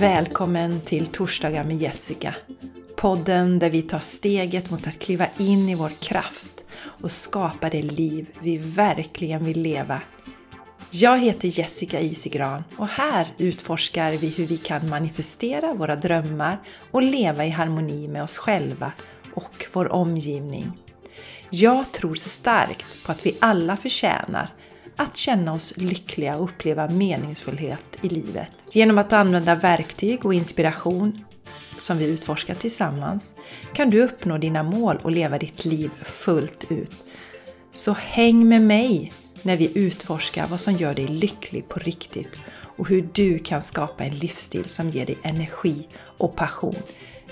Välkommen till Torsdagar med Jessica. Podden där vi tar steget mot att kliva in i vår kraft och skapa det liv vi verkligen vill leva. Jag heter Jessica Isigran och här utforskar vi hur vi kan manifestera våra drömmar och leva i harmoni med oss själva och vår omgivning. Jag tror starkt på att vi alla förtjänar att känna oss lyckliga och uppleva meningsfullhet i livet. Genom att använda verktyg och inspiration som vi utforskar tillsammans kan du uppnå dina mål och leva ditt liv fullt ut. Så häng med mig när vi utforskar vad som gör dig lycklig på riktigt och hur du kan skapa en livsstil som ger dig energi och passion.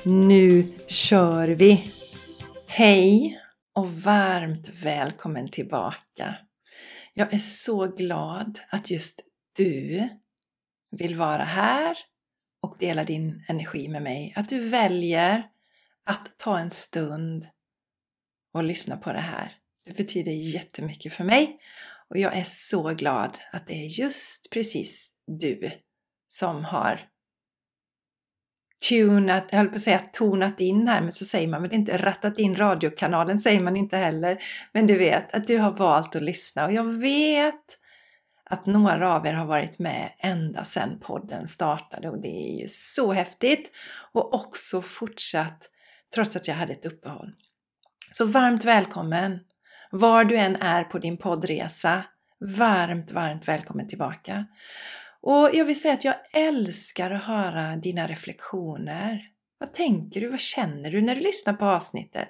Nu kör vi! Hej och varmt välkommen tillbaka! Jag är så glad att just du vill vara här och dela din energi med mig. Att du väljer att ta en stund och lyssna på det här. Det betyder jättemycket för mig och jag är så glad att det är just precis du som har tunat, jag höll på att säga tonat in här, men så säger man väl inte, rattat in radiokanalen säger man inte heller. Men du vet att du har valt att lyssna och jag vet att några av er har varit med ända sedan podden startade och det är ju så häftigt och också fortsatt trots att jag hade ett uppehåll. Så varmt välkommen! Var du än är på din poddresa, varmt, varmt välkommen tillbaka! Och jag vill säga att jag älskar att höra dina reflektioner. Vad tänker du? Vad känner du när du lyssnar på avsnittet?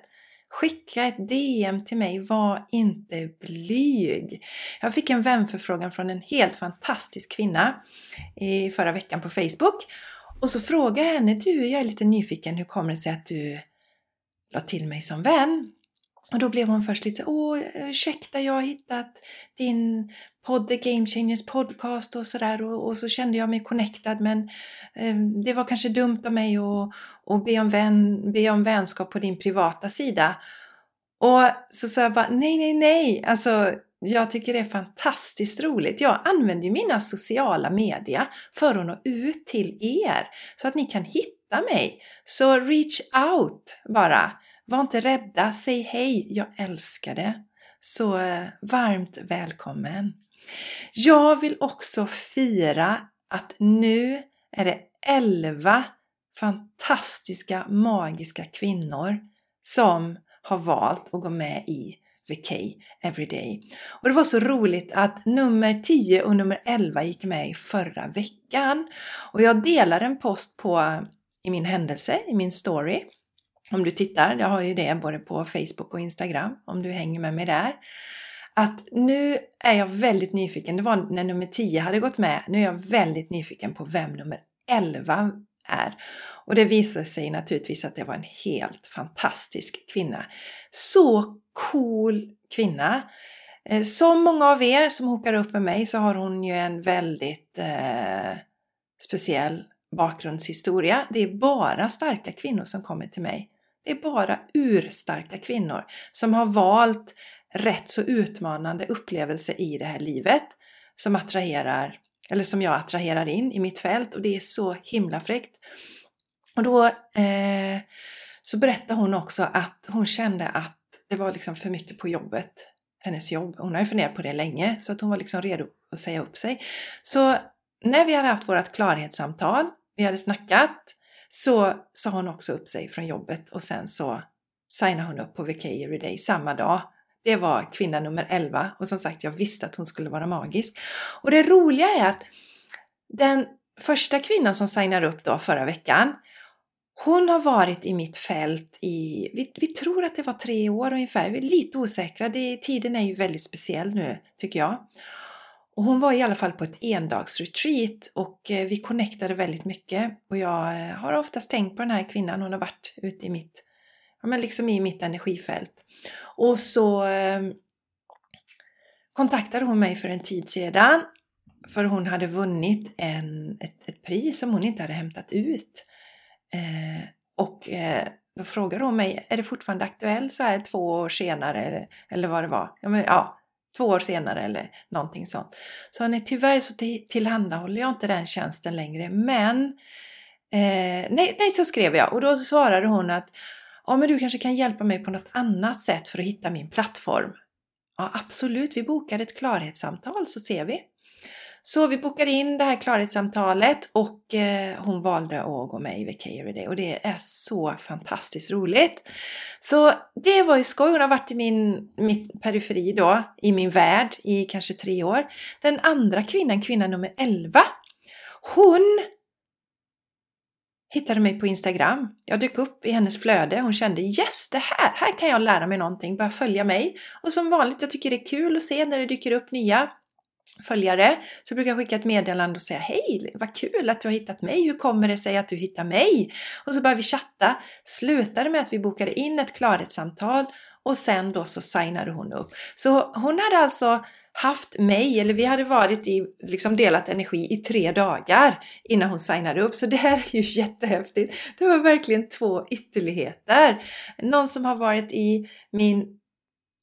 Skicka ett DM till mig, var inte blyg. Jag fick en vänförfrågan från en helt fantastisk kvinna i förra veckan på Facebook. Och så frågade jag henne, du jag är lite nyfiken, hur kommer det sig att du la till mig som vän? Och då blev hon först lite så åh ursäkta jag har hittat din podd The Game Changers podcast och sådär och, och, så kände jag mig connectad men eh, det var kanske dumt av mig att, att be, om vän, be om vänskap på din privata sida. Och så sa jag bara nej, nej, nej, alltså jag tycker det är fantastiskt roligt. Jag använder mina sociala media för att nå ut till er så att ni kan hitta mig. Så reach out bara. Var inte rädda, säg hej, jag älskar det. Så eh, varmt välkommen! Jag vill också fira att nu är det 11 fantastiska, magiska kvinnor som har valt att gå med i VK Everyday. Och det var så roligt att nummer 10 och nummer 11 gick med i förra veckan. Och jag delar en post på i min händelse, i min story. Om du tittar, jag har ju det både på Facebook och Instagram om du hänger med mig där att nu är jag väldigt nyfiken, det var när nummer 10 hade gått med, nu är jag väldigt nyfiken på vem nummer 11 är. Och det visade sig naturligtvis att det var en helt fantastisk kvinna. Så cool kvinna! Eh, som många av er som hookar upp med mig så har hon ju en väldigt eh, speciell bakgrundshistoria. Det är bara starka kvinnor som kommer till mig. Det är bara urstarka kvinnor som har valt rätt så utmanande upplevelse i det här livet som attraherar, eller som jag attraherar in i mitt fält och det är så himla fräckt. Och då eh, så berättade hon också att hon kände att det var liksom för mycket på jobbet, hennes jobb. Hon hade funderat på det länge så att hon var liksom redo att säga upp sig. Så när vi hade haft vårt klarhetssamtal, vi hade snackat, så sa hon också upp sig från jobbet och sen så signade hon upp på VK Everyday samma dag det var kvinna nummer 11 och som sagt jag visste att hon skulle vara magisk. Och det roliga är att den första kvinnan som signar upp då förra veckan hon har varit i mitt fält i, vi, vi tror att det var tre år ungefär, vi är lite osäkra, det, tiden är ju väldigt speciell nu tycker jag. Och hon var i alla fall på ett endagsretreat och eh, vi connectade väldigt mycket och jag eh, har oftast tänkt på den här kvinnan, hon har varit ute i mitt, ja men liksom i mitt energifält. Och så eh, kontaktade hon mig för en tid sedan för hon hade vunnit en, ett, ett pris som hon inte hade hämtat ut. Eh, och eh, då frågade hon mig, är det fortfarande aktuellt så här två år senare eller, eller vad det var? Ja, men, ja, två år senare eller någonting sånt. Så nej, tyvärr så tillhandahåller jag inte den tjänsten längre men Eh, nej, nej, så skrev jag och då svarade hon att ja, men du kanske kan hjälpa mig på något annat sätt för att hitta min plattform. Ja, absolut, vi bokar ett klarhetssamtal så ser vi. Så vi bokade in det här klarhetssamtalet och eh, hon valde att gå med i VK Day och det är så fantastiskt roligt. Så det var ju skoj. Hon har varit i min mitt periferi då, i min värld i kanske tre år. Den andra kvinnan, kvinna nummer 11, hon hittade mig på Instagram. Jag dök upp i hennes flöde. Hon kände yes, det här, här kan jag lära mig någonting. Börja följa mig. Och som vanligt, jag tycker det är kul att se när det dyker upp nya följare så brukar jag skicka ett meddelande och säga Hej, vad kul att du har hittat mig. Hur kommer det sig att du hittar mig? Och så börjar vi chatta. Slutade med att vi bokade in ett klarhetssamtal och sen då så signade hon upp. Så hon hade alltså haft mig, eller vi hade varit i, liksom delat energi i tre dagar innan hon signade upp. Så det här är ju jättehäftigt. Det var verkligen två ytterligheter. Någon som har varit i min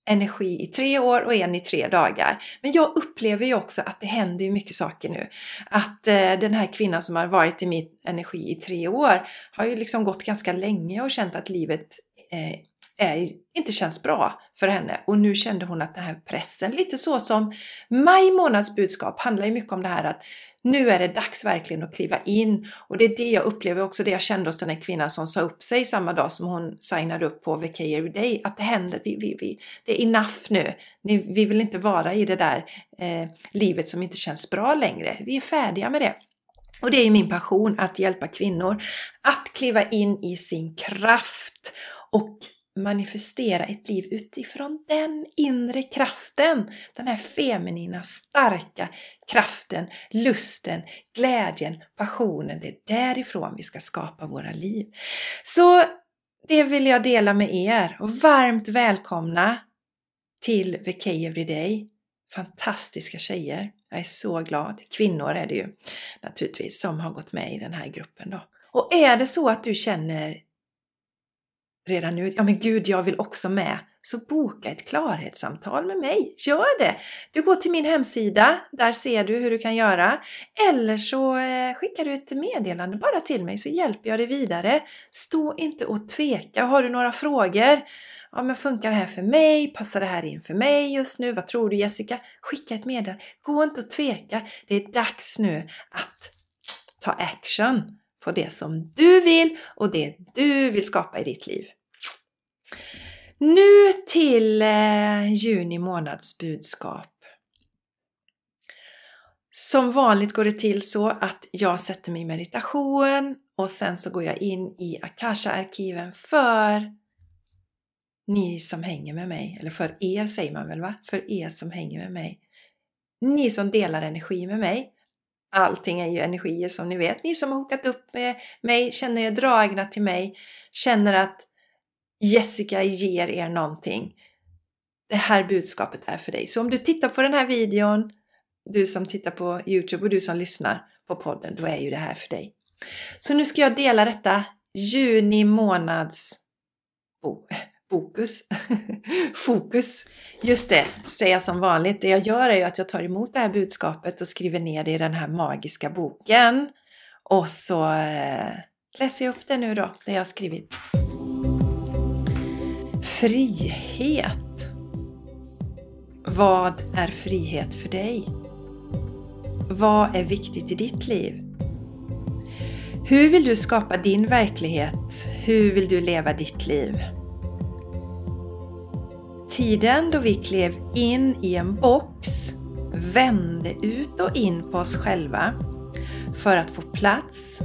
energi i tre år och en i tre dagar. Men jag upplever ju också att det händer ju mycket saker nu. Att eh, den här kvinnan som har varit i min energi i tre år har ju liksom gått ganska länge och känt att livet eh, är, inte känns bra för henne. Och nu kände hon att den här pressen, lite så som maj månads budskap handlar ju mycket om det här att nu är det dags verkligen att kliva in och det är det jag upplever också, det jag kände hos den här kvinnan som sa upp sig samma dag som hon signade upp på VK Day, att det händer, vi, vi, vi, det är enough nu. Vi vill inte vara i det där eh, livet som inte känns bra längre. Vi är färdiga med det. Och det är min passion att hjälpa kvinnor att kliva in i sin kraft och manifestera ett liv utifrån den inre kraften. Den här feminina, starka kraften, lusten, glädjen, passionen. Det är därifrån vi ska skapa våra liv. Så det vill jag dela med er och varmt välkomna till VK Everyday. Fantastiska tjejer. Jag är så glad. Kvinnor är det ju naturligtvis som har gått med i den här gruppen då. Och är det så att du känner redan nu, ja men gud jag vill också med, så boka ett klarhetssamtal med mig. Gör det! Du går till min hemsida, där ser du hur du kan göra. Eller så eh, skickar du ett meddelande bara till mig så hjälper jag dig vidare. Stå inte och tveka. Har du några frågor? Ja, men funkar det här för mig? Passar det här in för mig just nu? Vad tror du Jessica? Skicka ett meddelande. Gå inte och tveka. Det är dags nu att ta action på det som du vill och det du vill skapa i ditt liv. Nu till eh, juni månads budskap. Som vanligt går det till så att jag sätter mig i meditation och sen så går jag in i Akasha-arkiven för ni som hänger med mig, eller för er säger man väl va? För er som hänger med mig. Ni som delar energi med mig. Allting är ju energier som ni vet. Ni som har hookat upp med mig, känner er dragna till mig, känner att Jessica ger er någonting. Det här budskapet är för dig. Så om du tittar på den här videon, du som tittar på Youtube och du som lyssnar på podden, då är ju det här för dig. Så nu ska jag dela detta juni månads oh, fokus. fokus. Just det, säger jag som vanligt. Det jag gör är ju att jag tar emot det här budskapet och skriver ner det i den här magiska boken. Och så eh, läser jag upp det nu då, det jag har skrivit. Frihet. Vad är frihet för dig? Vad är viktigt i ditt liv? Hur vill du skapa din verklighet? Hur vill du leva ditt liv? Tiden då vi klev in i en box vände ut och in på oss själva för att få plats,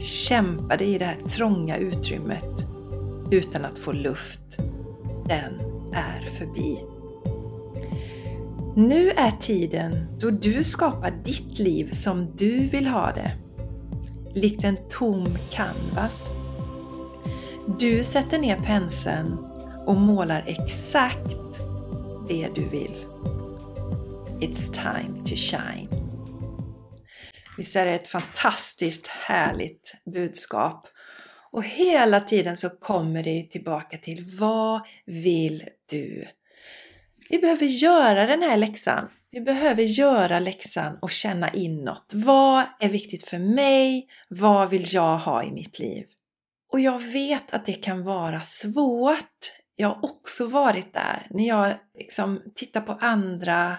kämpade i det här trånga utrymmet utan att få luft den är förbi. Nu är tiden då du skapar ditt liv som du vill ha det. Likt en tom canvas. Du sätter ner penseln och målar exakt det du vill. It's time to shine. Visst är det ett fantastiskt härligt budskap och hela tiden så kommer det tillbaka till vad vill du? Vi behöver göra den här läxan. Vi behöver göra läxan och känna inåt. Vad är viktigt för mig? Vad vill jag ha i mitt liv? Och jag vet att det kan vara svårt. Jag har också varit där när jag liksom tittar på andra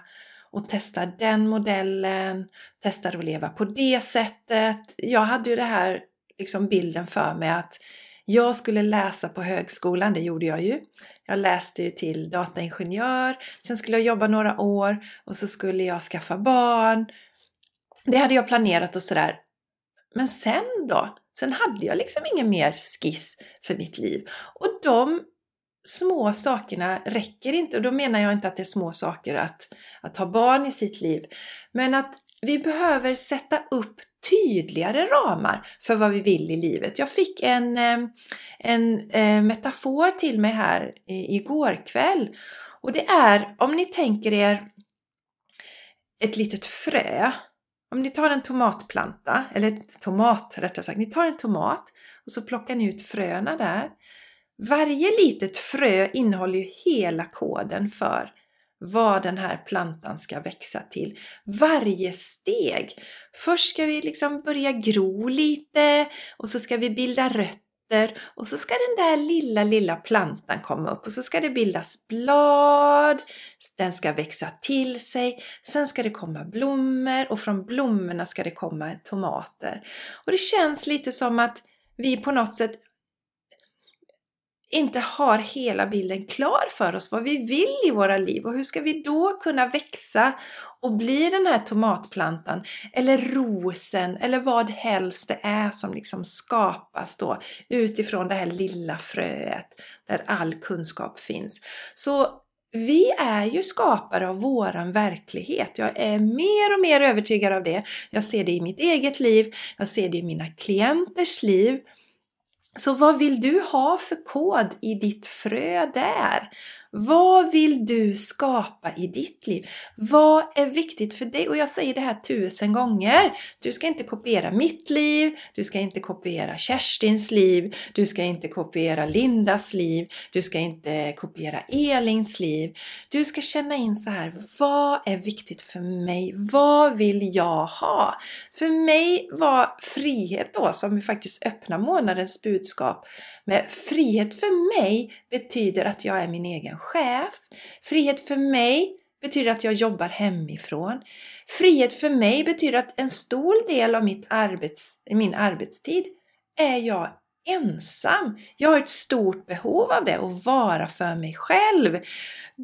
och testar den modellen, testar att leva på det sättet. Jag hade ju det här liksom bilden för mig att jag skulle läsa på högskolan, det gjorde jag ju. Jag läste ju till dataingenjör, sen skulle jag jobba några år och så skulle jag skaffa barn. Det hade jag planerat och sådär. Men sen då? Sen hade jag liksom ingen mer skiss för mitt liv. Och de små sakerna räcker inte. Och då menar jag inte att det är små saker att, att ha barn i sitt liv. Men att vi behöver sätta upp tydligare ramar för vad vi vill i livet. Jag fick en, en eh, metafor till mig här igår kväll och det är om ni tänker er ett litet frö. Om ni tar en tomatplanta, eller tomat rättare sagt, ni tar en tomat och så plockar ni ut fröna där. Varje litet frö innehåller ju hela koden för vad den här plantan ska växa till. Varje steg. Först ska vi liksom börja gro lite och så ska vi bilda rötter och så ska den där lilla, lilla plantan komma upp och så ska det bildas blad, den ska växa till sig, sen ska det komma blommor och från blommorna ska det komma tomater. Och det känns lite som att vi på något sätt inte har hela bilden klar för oss, vad vi vill i våra liv och hur ska vi då kunna växa och bli den här tomatplantan eller rosen eller vad helst det är som liksom skapas då utifrån det här lilla fröet där all kunskap finns. Så vi är ju skapare av våran verklighet. Jag är mer och mer övertygad av det. Jag ser det i mitt eget liv, jag ser det i mina klienters liv så vad vill du ha för kod i ditt frö där? Vad vill du skapa i ditt liv? Vad är viktigt för dig? Och jag säger det här tusen gånger. Du ska inte kopiera mitt liv, du ska inte kopiera Kerstins liv, du ska inte kopiera Lindas liv, du ska inte kopiera Elins liv. Du ska känna in så här, vad är viktigt för mig? Vad vill jag ha? För mig var frihet då, som vi faktiskt öppnar månadens budskap, med frihet för mig betyder att jag är min egen chef. Frihet för mig betyder att jag jobbar hemifrån. Frihet för mig betyder att en stor del av mitt arbets, min arbetstid är jag ensam. Jag har ett stort behov av det, att vara för mig själv.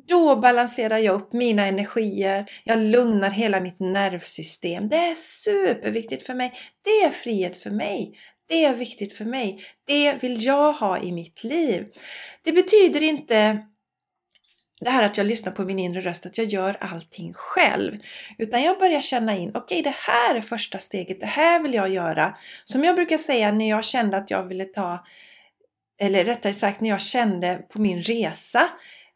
Då balanserar jag upp mina energier, jag lugnar hela mitt nervsystem. Det är superviktigt för mig. Det är frihet för mig. Det är viktigt för mig. Det vill jag ha i mitt liv. Det betyder inte det här att jag lyssnar på min inre röst, att jag gör allting själv. Utan jag börjar känna in, okej okay, det här är första steget, det här vill jag göra. Som jag brukar säga när jag kände att jag ville ta, eller rättare sagt när jag kände på min resa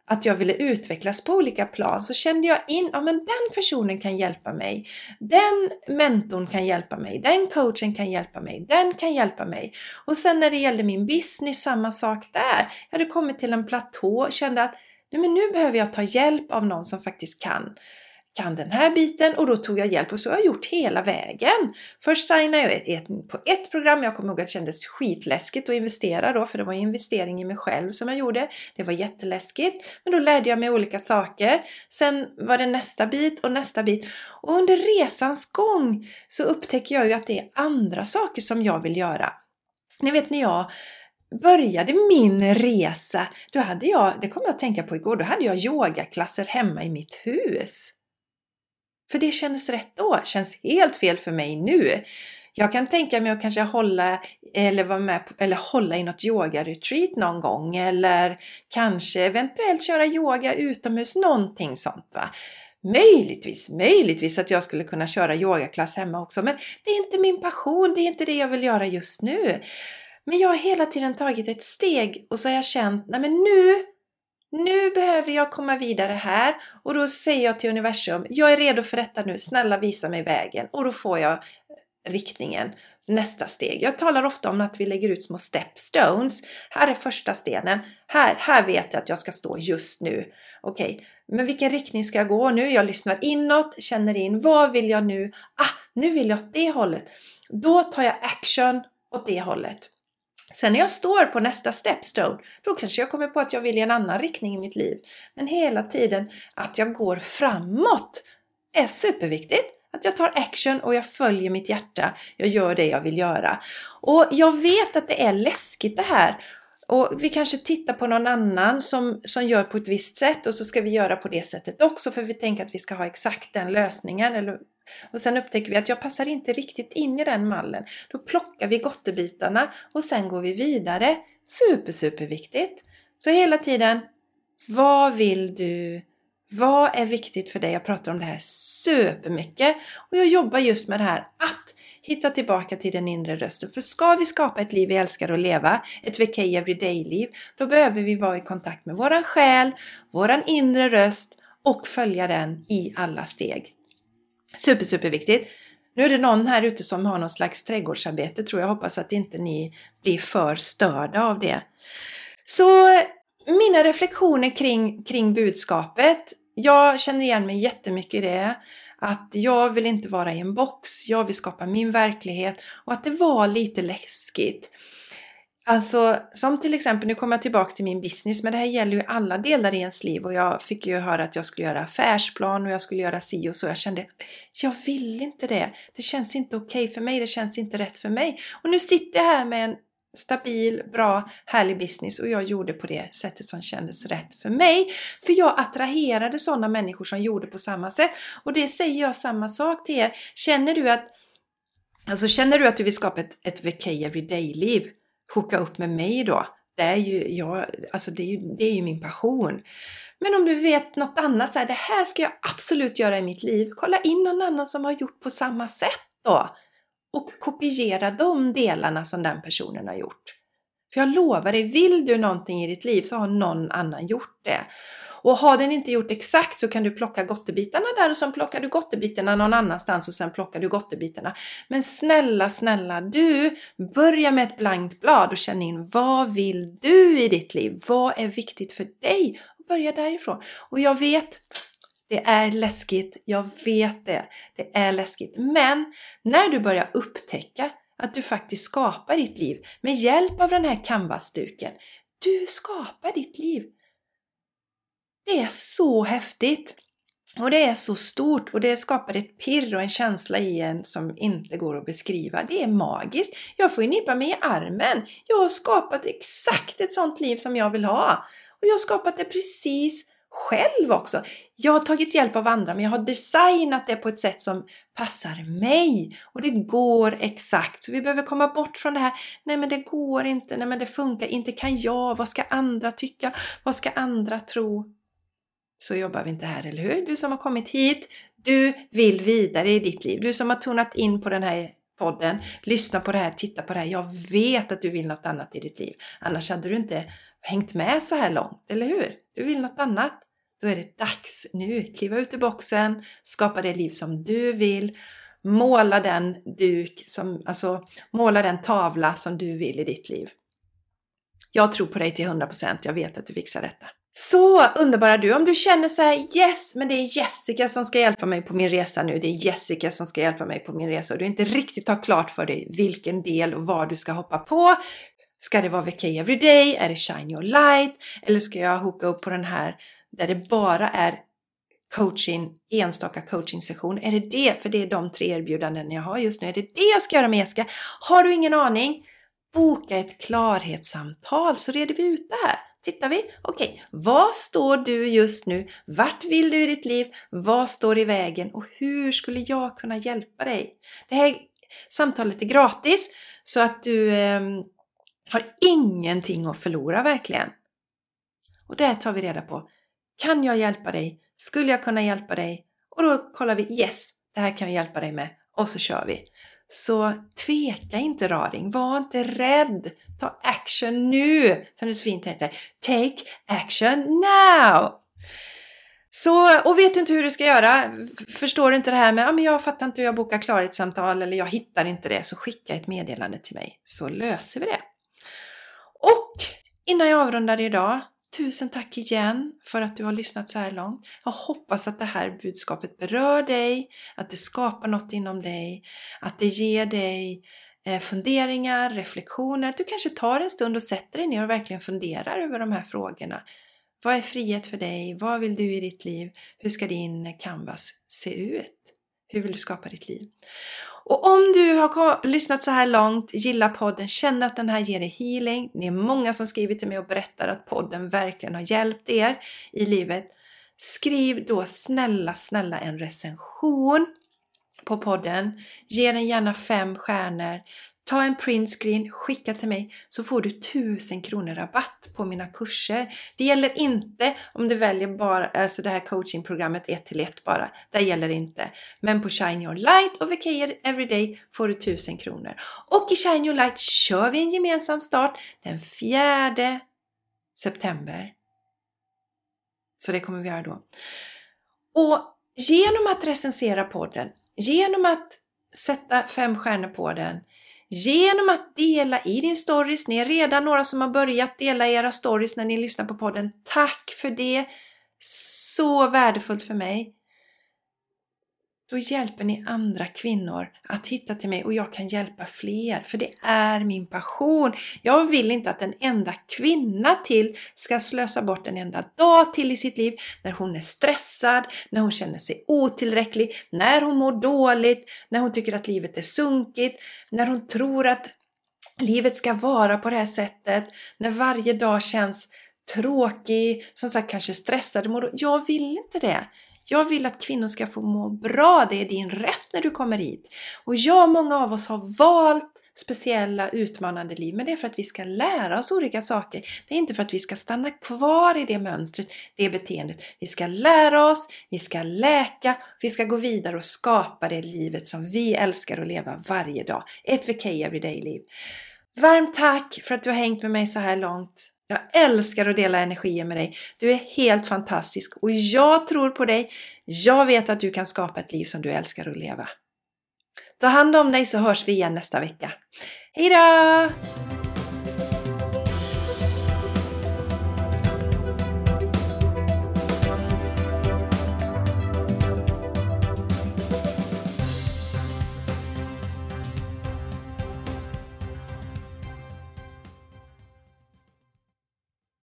att jag ville utvecklas på olika plan så kände jag in, ja men den personen kan hjälpa mig. Den mentorn kan hjälpa mig. Den coachen kan hjälpa mig. Den kan hjälpa mig. Och sen när det gällde min business, samma sak där. Jag hade kommit till en platå och kände att nej men nu behöver jag ta hjälp av någon som faktiskt kan kan den här biten och då tog jag hjälp och så har jag gjort hela vägen. Först signade jag ett, på ett program, jag kommer ihåg att det kändes skitläskigt att investera då för det var en investering i mig själv som jag gjorde. Det var jätteläskigt men då lärde jag mig olika saker. Sen var det nästa bit och nästa bit och under resans gång så upptäcker jag ju att det är andra saker som jag vill göra. Ni vet när jag började min resa, då hade jag, det kommer jag att tänka på igår, då hade jag yogaklasser hemma i mitt hus. För det kändes rätt då, känns helt fel för mig nu. Jag kan tänka mig att kanske hålla eller vara med på, eller hålla i något yogaretreat någon gång eller kanske eventuellt köra yoga utomhus, någonting sånt va. Möjligtvis, möjligtvis att jag skulle kunna köra yogaklass hemma också, men det är inte min passion, det är inte det jag vill göra just nu. Men jag har hela tiden tagit ett steg och så har jag känt, nej men nu nu behöver jag komma vidare här och då säger jag till universum, jag är redo för detta nu, snälla visa mig vägen och då får jag eh, riktningen, nästa steg. Jag talar ofta om att vi lägger ut små stepstones. Här är första stenen. Här, här vet jag att jag ska stå just nu. Okej, okay. men vilken riktning ska jag gå nu? Jag lyssnar inåt, känner in. Vad vill jag nu? Ah, nu vill jag åt det hållet. Då tar jag action åt det hållet. Sen när jag står på nästa stepstone, då kanske jag kommer på att jag vill i en annan riktning i mitt liv. Men hela tiden att jag går framåt är superviktigt. Att jag tar action och jag följer mitt hjärta. Jag gör det jag vill göra. Och jag vet att det är läskigt det här. Och vi kanske tittar på någon annan som, som gör på ett visst sätt och så ska vi göra på det sättet också för vi tänker att vi ska ha exakt den lösningen. Eller, och sen upptäcker vi att jag passar inte riktigt in i den mallen. Då plockar vi gottebitarna och sen går vi vidare. Super, superviktigt! Så hela tiden, vad vill du vad är viktigt för dig? Jag pratar om det här supermycket och jag jobbar just med det här att hitta tillbaka till den inre rösten. För ska vi skapa ett liv vi älskar att leva, ett VK Everyday-liv, då behöver vi vara i kontakt med våran själ, våran inre röst och följa den i alla steg. Super, super viktigt. Nu är det någon här ute som har någon slags trädgårdsarbete tror jag. Hoppas att inte ni blir för störda av det. Så mina reflektioner kring, kring budskapet. Jag känner igen mig jättemycket i det. Att jag vill inte vara i en box, jag vill skapa min verklighet och att det var lite läskigt. Alltså som till exempel, nu kommer jag tillbaka till min business, men det här gäller ju alla delar i ens liv och jag fick ju höra att jag skulle göra affärsplan och jag skulle göra si och så. Jag kände, jag vill inte det. Det känns inte okej okay för mig, det känns inte rätt för mig. Och nu sitter jag här med en stabil, bra, härlig business och jag gjorde på det sättet som kändes rätt för mig. För jag attraherade sådana människor som gjorde på samma sätt. Och det säger jag samma sak till er. Känner du att, alltså känner du att du vill skapa ett, ett VK Everyday-liv, hooka upp med mig då. Det är ju, jag, alltså det är ju, det är ju min passion. Men om du vet något annat, så här, det här ska jag absolut göra i mitt liv. Kolla in någon annan som har gjort på samma sätt då och kopiera de delarna som den personen har gjort. För jag lovar dig, vill du någonting i ditt liv så har någon annan gjort det. Och har den inte gjort exakt så kan du plocka gottebitarna där och sen plockar du gottebitarna någon annanstans och sen plockar du gottebitarna. Men snälla, snälla du, börja med ett blankt blad och känn in vad vill du i ditt liv? Vad är viktigt för dig? börja därifrån. Och jag vet, det är läskigt, jag vet det. Det är läskigt. Men när du börjar upptäcka att du faktiskt skapar ditt liv med hjälp av den här canvasduken. Du skapar ditt liv. Det är så häftigt! Och det är så stort och det skapar ett pirr och en känsla i en som inte går att beskriva. Det är magiskt. Jag får ju nypa mig i armen. Jag har skapat exakt ett sånt liv som jag vill ha. Och jag har skapat det precis själv också. Jag har tagit hjälp av andra men jag har designat det på ett sätt som passar mig och det går exakt. Så vi behöver komma bort från det här, nej men det går inte, nej men det funkar inte, kan jag, vad ska andra tycka, vad ska andra tro? Så jobbar vi inte här, eller hur? Du som har kommit hit, du vill vidare i ditt liv. Du som har tonat in på den här podden, lyssna på det här, titta på det här. Jag vet att du vill något annat i ditt liv. Annars hade du inte hängt med så här långt, eller hur? Du vill något annat. Då är det dags nu. Kliva ut ur boxen, skapa det liv som du vill, måla den duk, som, alltså måla den tavla som du vill i ditt liv. Jag tror på dig till 100%, jag vet att du fixar detta. Så underbara du, om du känner så här, yes, men det är Jessica som ska hjälpa mig på min resa nu. Det är Jessica som ska hjälpa mig på min resa och du inte riktigt har klart för dig vilken del och vad du ska hoppa på. Ska det vara VK Everyday? Är det Shine Your Light? Eller ska jag hooka upp på den här där det bara är coaching, enstaka coaching session. Är det det? För det är de tre erbjudanden jag har just nu. Är det det jag ska göra med Jessica? Har du ingen aning? Boka ett klarhetssamtal så reder vi ut det här. Tittar vi? Okej, okay. vad står du just nu? Vart vill du i ditt liv? Vad står i vägen? Och hur skulle jag kunna hjälpa dig? Det här samtalet är gratis så att du eh, har ingenting att förlora verkligen. Och det tar vi reda på kan jag hjälpa dig? Skulle jag kunna hjälpa dig? Och då kollar vi, yes, det här kan jag hjälpa dig med. Och så kör vi. Så tveka inte raring, var inte rädd. Ta action nu, som det så fint heter. Take action now! Så, och vet du inte hur du ska göra, förstår du inte det här med ja, jag fattar inte hur jag bokar klarhetssamtal eller jag hittar inte det, så skicka ett meddelande till mig så löser vi det. Och innan jag avrundar idag, tusen tack igen för att du har lyssnat så här långt. Jag hoppas att det här budskapet berör dig, att det skapar något inom dig, att det ger dig eh, funderingar, reflektioner. Du kanske tar en stund och sätter dig ner och verkligen funderar över de här frågorna. Vad är frihet för dig? Vad vill du i ditt liv? Hur ska din canvas se ut? Hur vill du skapa ditt liv? Och om du har lyssnat så här långt, gillar podden, känner att den här ger dig healing. Ni är många som skriver till mig och berättar att podden verkligen har hjälpt er i livet. Skriv då snälla, snälla en recension på podden. Ge den gärna fem stjärnor. Ta en printscreen, skicka till mig så får du 1000 kronor rabatt på mina kurser. Det gäller inte om du väljer bara, alltså det här coachingprogrammet 1 till 1 bara. Det gäller inte. Men på Shine Your Light och Vacayer Everyday får du 1000 kronor. Och i Shine Your Light kör vi en gemensam start den 4 september. Så det kommer vi göra då. Och genom att recensera podden, genom att sätta fem stjärnor på den, genom att dela i din stories. Ni är redan några som har börjat dela era stories när ni lyssnar på podden. Tack för det! Så värdefullt för mig. Då hjälper ni andra kvinnor att hitta till mig och jag kan hjälpa fler, för det är min passion. Jag vill inte att en enda kvinna till ska slösa bort en enda dag till i sitt liv när hon är stressad, när hon känner sig otillräcklig, när hon mår dåligt, när hon tycker att livet är sunkigt, när hon tror att livet ska vara på det här sättet, när varje dag känns tråkig, som sagt kanske stressad. Jag vill inte det. Jag vill att kvinnor ska få må bra, det är din rätt när du kommer hit. Och jag, och många av oss har valt speciella utmanande liv, men det är för att vi ska lära oss olika saker. Det är inte för att vi ska stanna kvar i det mönstret, det beteendet. Vi ska lära oss, vi ska läka, vi ska gå vidare och skapa det livet som vi älskar att leva varje dag. Ett VK Everyday-liv. Varmt tack för att du har hängt med mig så här långt. Jag älskar att dela energier med dig. Du är helt fantastisk och jag tror på dig. Jag vet att du kan skapa ett liv som du älskar att leva. Ta hand om dig så hörs vi igen nästa vecka. Hejdå!